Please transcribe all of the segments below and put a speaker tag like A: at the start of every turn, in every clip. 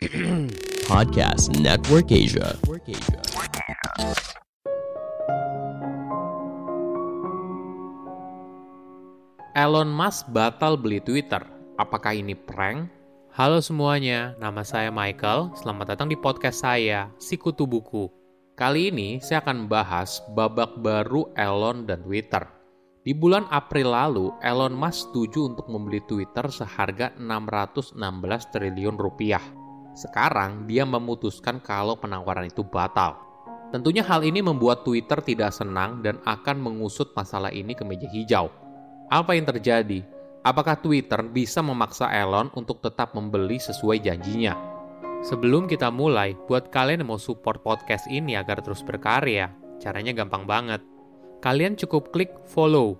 A: Podcast Network Asia.
B: Elon Musk batal beli Twitter. Apakah ini prank? Halo semuanya, nama saya Michael. Selamat datang di podcast saya, Sikutu Buku. Kali ini saya akan membahas babak baru Elon dan Twitter. Di bulan April lalu, Elon Musk setuju untuk membeli Twitter seharga 616 triliun rupiah. Sekarang dia memutuskan kalau penawaran itu batal. Tentunya hal ini membuat Twitter tidak senang dan akan mengusut masalah ini ke meja hijau. Apa yang terjadi? Apakah Twitter bisa memaksa Elon untuk tetap membeli sesuai janjinya? Sebelum kita mulai, buat kalian yang mau support podcast ini agar terus berkarya, caranya gampang banget. Kalian cukup klik follow.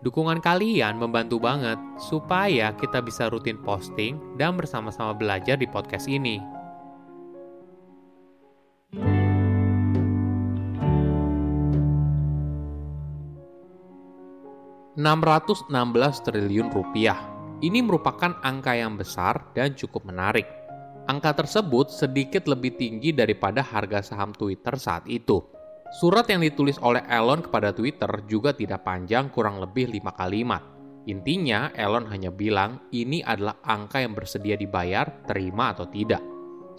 B: Dukungan kalian membantu banget supaya kita bisa rutin posting dan bersama-sama belajar di podcast ini. 616 triliun rupiah. Ini merupakan angka yang besar dan cukup menarik. Angka tersebut sedikit lebih tinggi daripada harga saham Twitter saat itu. Surat yang ditulis oleh Elon kepada Twitter juga tidak panjang kurang lebih lima kalimat. Intinya, Elon hanya bilang ini adalah angka yang bersedia dibayar, terima atau tidak.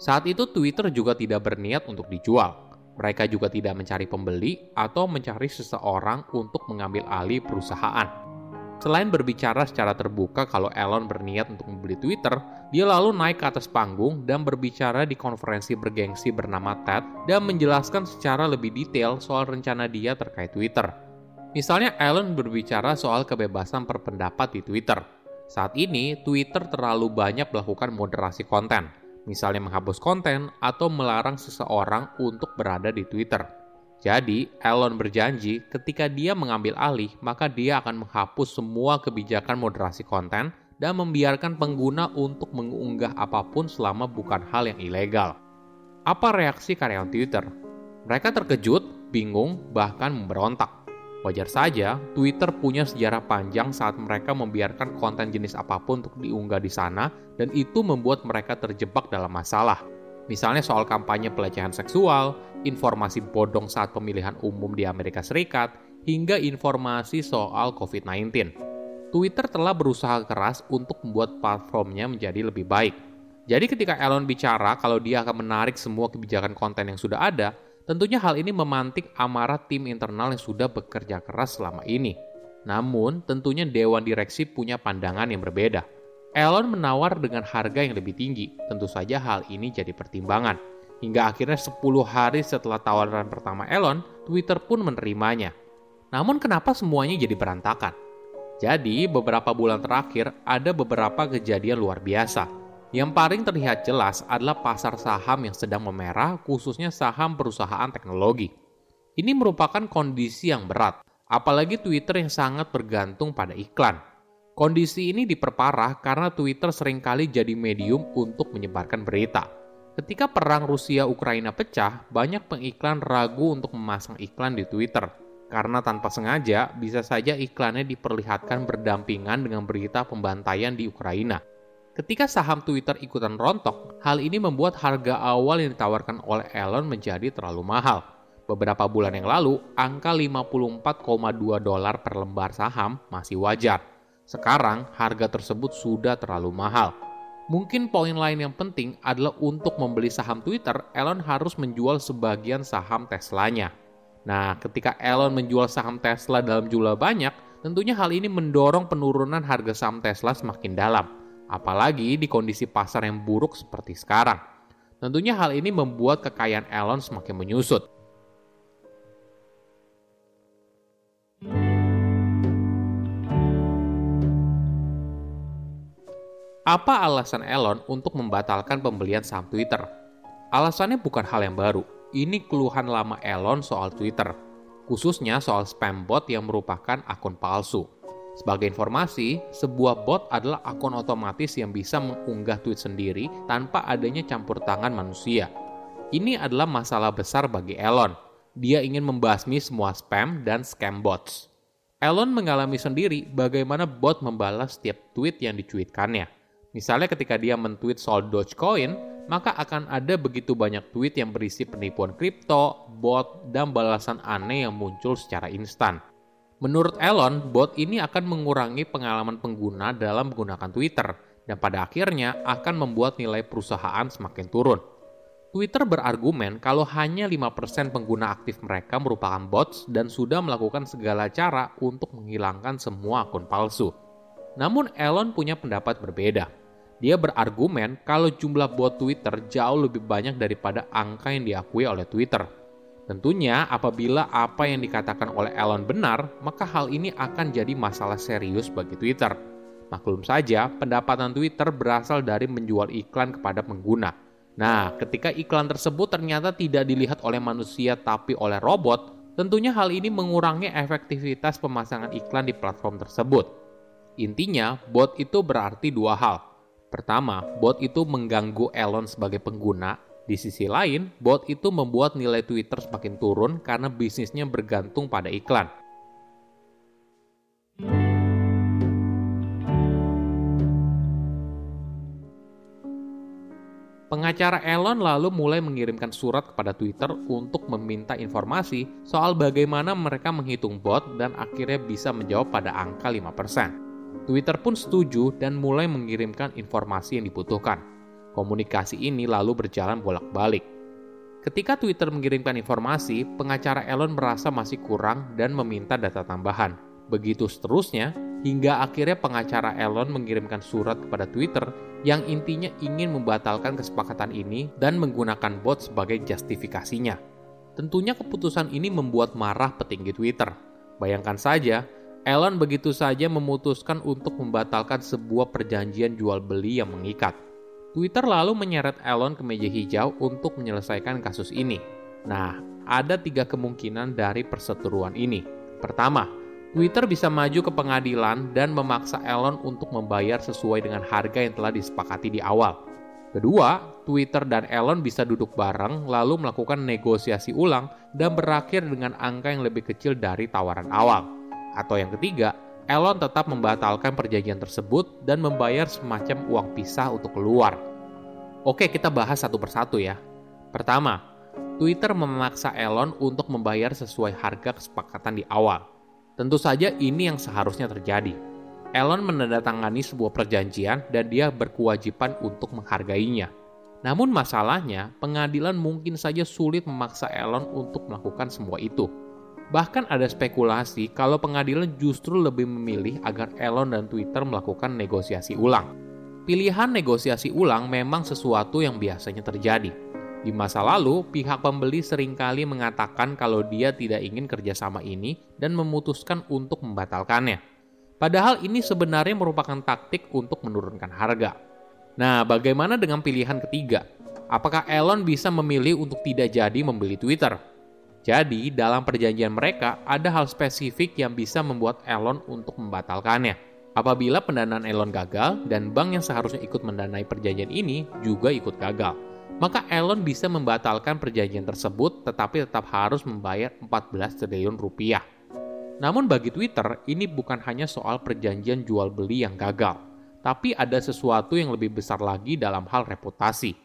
B: Saat itu Twitter juga tidak berniat untuk dijual. Mereka juga tidak mencari pembeli atau mencari seseorang untuk mengambil alih perusahaan. Selain berbicara secara terbuka kalau Elon berniat untuk membeli Twitter, dia lalu naik ke atas panggung dan berbicara di konferensi bergengsi bernama TED dan menjelaskan secara lebih detail soal rencana dia terkait Twitter. Misalnya Elon berbicara soal kebebasan berpendapat di Twitter. Saat ini, Twitter terlalu banyak melakukan moderasi konten, misalnya menghapus konten atau melarang seseorang untuk berada di Twitter. Jadi, Elon berjanji ketika dia mengambil alih, maka dia akan menghapus semua kebijakan moderasi konten dan membiarkan pengguna untuk mengunggah apa pun selama bukan hal yang ilegal. Apa reaksi karyawan Twitter? Mereka terkejut, bingung, bahkan memberontak. Wajar saja, Twitter punya sejarah panjang saat mereka membiarkan konten jenis apa pun untuk diunggah di sana, dan itu membuat mereka terjebak dalam masalah. Misalnya soal kampanye pelecehan seksual, informasi bodong saat pemilihan umum di Amerika Serikat, hingga informasi soal COVID-19. Twitter telah berusaha keras untuk membuat platformnya menjadi lebih baik. Jadi ketika Elon bicara kalau dia akan menarik semua kebijakan konten yang sudah ada, Tentunya hal ini memantik amarah tim internal yang sudah bekerja keras selama ini. Namun, tentunya dewan direksi punya pandangan yang berbeda. Elon menawar dengan harga yang lebih tinggi. Tentu saja hal ini jadi pertimbangan. Hingga akhirnya 10 hari setelah tawaran pertama Elon, Twitter pun menerimanya. Namun kenapa semuanya jadi berantakan? Jadi, beberapa bulan terakhir ada beberapa kejadian luar biasa yang paling terlihat jelas adalah pasar saham yang sedang memerah, khususnya saham perusahaan teknologi. Ini merupakan kondisi yang berat, apalagi Twitter yang sangat bergantung pada iklan. Kondisi ini diperparah karena Twitter sering kali jadi medium untuk menyebarkan berita. Ketika perang Rusia-Ukraina pecah, banyak pengiklan ragu untuk memasang iklan di Twitter. Karena tanpa sengaja, bisa saja iklannya diperlihatkan berdampingan dengan berita pembantaian di Ukraina. Ketika saham Twitter ikutan rontok, hal ini membuat harga awal yang ditawarkan oleh Elon menjadi terlalu mahal. Beberapa bulan yang lalu, angka 54,2 dolar per lembar saham masih wajar. Sekarang, harga tersebut sudah terlalu mahal. Mungkin poin lain yang penting adalah untuk membeli saham Twitter, Elon harus menjual sebagian saham Teslanya. Nah, ketika Elon menjual saham Tesla dalam jumlah banyak, tentunya hal ini mendorong penurunan harga saham Tesla semakin dalam apalagi di kondisi pasar yang buruk seperti sekarang. Tentunya hal ini membuat kekayaan Elon semakin menyusut. Apa alasan Elon untuk membatalkan pembelian saham Twitter? Alasannya bukan hal yang baru. Ini keluhan lama Elon soal Twitter, khususnya soal spam bot yang merupakan akun palsu. Sebagai informasi, sebuah bot adalah akun otomatis yang bisa mengunggah tweet sendiri tanpa adanya campur tangan manusia. Ini adalah masalah besar bagi Elon. Dia ingin membasmi semua spam dan scam bots. Elon mengalami sendiri bagaimana bot membalas setiap tweet yang dicuitkannya. Misalnya ketika dia mentweet soal Dogecoin, maka akan ada begitu banyak tweet yang berisi penipuan kripto, bot, dan balasan aneh yang muncul secara instan. Menurut Elon, bot ini akan mengurangi pengalaman pengguna dalam menggunakan Twitter dan pada akhirnya akan membuat nilai perusahaan semakin turun. Twitter berargumen kalau hanya 5% pengguna aktif mereka merupakan bots dan sudah melakukan segala cara untuk menghilangkan semua akun palsu. Namun Elon punya pendapat berbeda. Dia berargumen kalau jumlah bot Twitter jauh lebih banyak daripada angka yang diakui oleh Twitter. Tentunya apabila apa yang dikatakan oleh Elon benar, maka hal ini akan jadi masalah serius bagi Twitter. Maklum saja, pendapatan Twitter berasal dari menjual iklan kepada pengguna. Nah, ketika iklan tersebut ternyata tidak dilihat oleh manusia tapi oleh robot, tentunya hal ini mengurangi efektivitas pemasangan iklan di platform tersebut. Intinya, bot itu berarti dua hal. Pertama, bot itu mengganggu Elon sebagai pengguna. Di sisi lain, bot itu membuat nilai Twitter semakin turun karena bisnisnya bergantung pada iklan. Pengacara Elon lalu mulai mengirimkan surat kepada Twitter untuk meminta informasi soal bagaimana mereka menghitung bot dan akhirnya bisa menjawab pada angka 5%. Twitter pun setuju dan mulai mengirimkan informasi yang dibutuhkan. Komunikasi ini lalu berjalan bolak-balik. Ketika Twitter mengirimkan informasi, pengacara Elon merasa masih kurang dan meminta data tambahan. Begitu seterusnya, hingga akhirnya pengacara Elon mengirimkan surat kepada Twitter yang intinya ingin membatalkan kesepakatan ini dan menggunakan bot sebagai justifikasinya. Tentunya keputusan ini membuat marah petinggi Twitter. Bayangkan saja, Elon begitu saja memutuskan untuk membatalkan sebuah perjanjian jual beli yang mengikat. Twitter lalu menyeret Elon ke meja hijau untuk menyelesaikan kasus ini. Nah, ada tiga kemungkinan dari perseteruan ini. Pertama, Twitter bisa maju ke pengadilan dan memaksa Elon untuk membayar sesuai dengan harga yang telah disepakati di awal. Kedua, Twitter dan Elon bisa duduk bareng lalu melakukan negosiasi ulang dan berakhir dengan angka yang lebih kecil dari tawaran awal. Atau yang ketiga, Elon tetap membatalkan perjanjian tersebut dan membayar semacam uang pisah untuk keluar. Oke, kita bahas satu persatu ya. Pertama, Twitter memaksa Elon untuk membayar sesuai harga kesepakatan di awal. Tentu saja ini yang seharusnya terjadi. Elon menandatangani sebuah perjanjian dan dia berkewajiban untuk menghargainya. Namun masalahnya, pengadilan mungkin saja sulit memaksa Elon untuk melakukan semua itu Bahkan ada spekulasi kalau pengadilan justru lebih memilih agar Elon dan Twitter melakukan negosiasi ulang. Pilihan negosiasi ulang memang sesuatu yang biasanya terjadi. Di masa lalu, pihak pembeli sering kali mengatakan kalau dia tidak ingin kerjasama ini dan memutuskan untuk membatalkannya. Padahal ini sebenarnya merupakan taktik untuk menurunkan harga. Nah, bagaimana dengan pilihan ketiga? Apakah Elon bisa memilih untuk tidak jadi membeli Twitter? Jadi, dalam perjanjian mereka ada hal spesifik yang bisa membuat Elon untuk membatalkannya. Apabila pendanaan Elon gagal dan bank yang seharusnya ikut mendanai perjanjian ini juga ikut gagal, maka Elon bisa membatalkan perjanjian tersebut tetapi tetap harus membayar 14 triliun rupiah. Namun bagi Twitter, ini bukan hanya soal perjanjian jual beli yang gagal, tapi ada sesuatu yang lebih besar lagi dalam hal reputasi.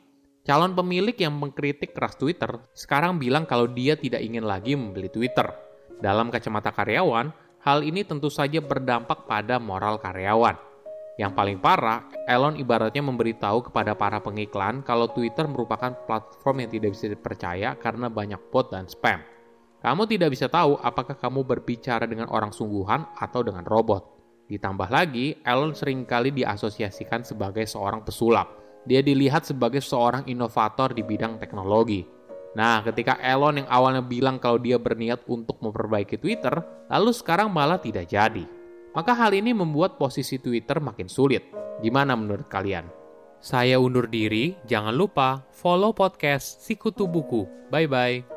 B: Calon pemilik yang mengkritik keras Twitter sekarang bilang kalau dia tidak ingin lagi membeli Twitter. Dalam kacamata karyawan, hal ini tentu saja berdampak pada moral karyawan. Yang paling parah, Elon ibaratnya memberitahu kepada para pengiklan kalau Twitter merupakan platform yang tidak bisa dipercaya karena banyak bot dan spam. Kamu tidak bisa tahu apakah kamu berbicara dengan orang sungguhan atau dengan robot. Ditambah lagi, Elon sering kali diasosiasikan sebagai seorang pesulap dia dilihat sebagai seorang inovator di bidang teknologi. Nah, ketika Elon yang awalnya bilang kalau dia berniat untuk memperbaiki Twitter, lalu sekarang malah tidak jadi. Maka hal ini membuat posisi Twitter makin sulit. Gimana menurut kalian? Saya undur diri, jangan lupa follow podcast Sikutu Buku. Bye-bye.